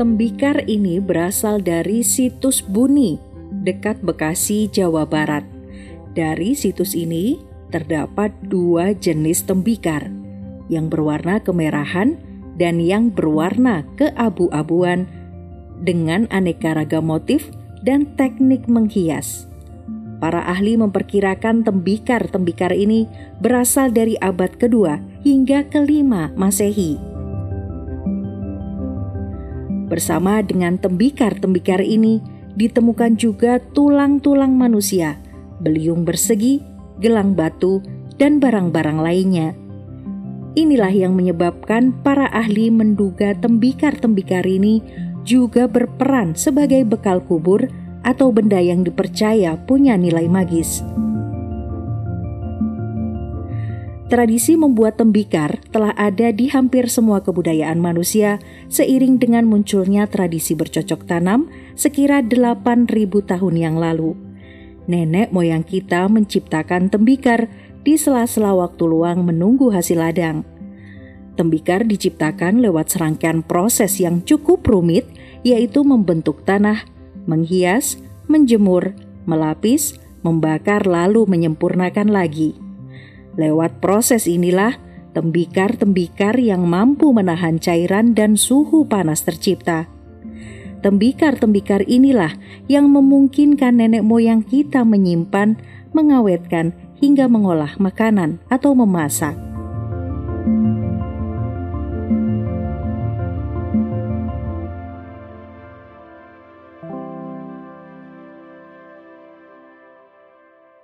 Tembikar ini berasal dari situs Buni, dekat Bekasi, Jawa Barat. Dari situs ini terdapat dua jenis tembikar, yang berwarna kemerahan dan yang berwarna keabu-abuan dengan aneka ragam motif dan teknik menghias. Para ahli memperkirakan tembikar-tembikar ini berasal dari abad kedua hingga kelima Masehi. Bersama dengan tembikar-tembikar ini ditemukan juga tulang-tulang manusia, beliung bersegi, gelang batu, dan barang-barang lainnya. Inilah yang menyebabkan para ahli menduga tembikar-tembikar ini juga berperan sebagai bekal kubur atau benda yang dipercaya punya nilai magis. Tradisi membuat tembikar telah ada di hampir semua kebudayaan manusia seiring dengan munculnya tradisi bercocok tanam sekira 8000 tahun yang lalu. Nenek moyang kita menciptakan tembikar di sela-sela waktu luang menunggu hasil ladang. Tembikar diciptakan lewat serangkaian proses yang cukup rumit yaitu membentuk tanah, menghias, menjemur, melapis, membakar lalu menyempurnakan lagi. Lewat proses inilah tembikar-tembikar yang mampu menahan cairan dan suhu panas tercipta. Tembikar-tembikar inilah yang memungkinkan nenek moyang kita menyimpan, mengawetkan, hingga mengolah makanan atau memasak.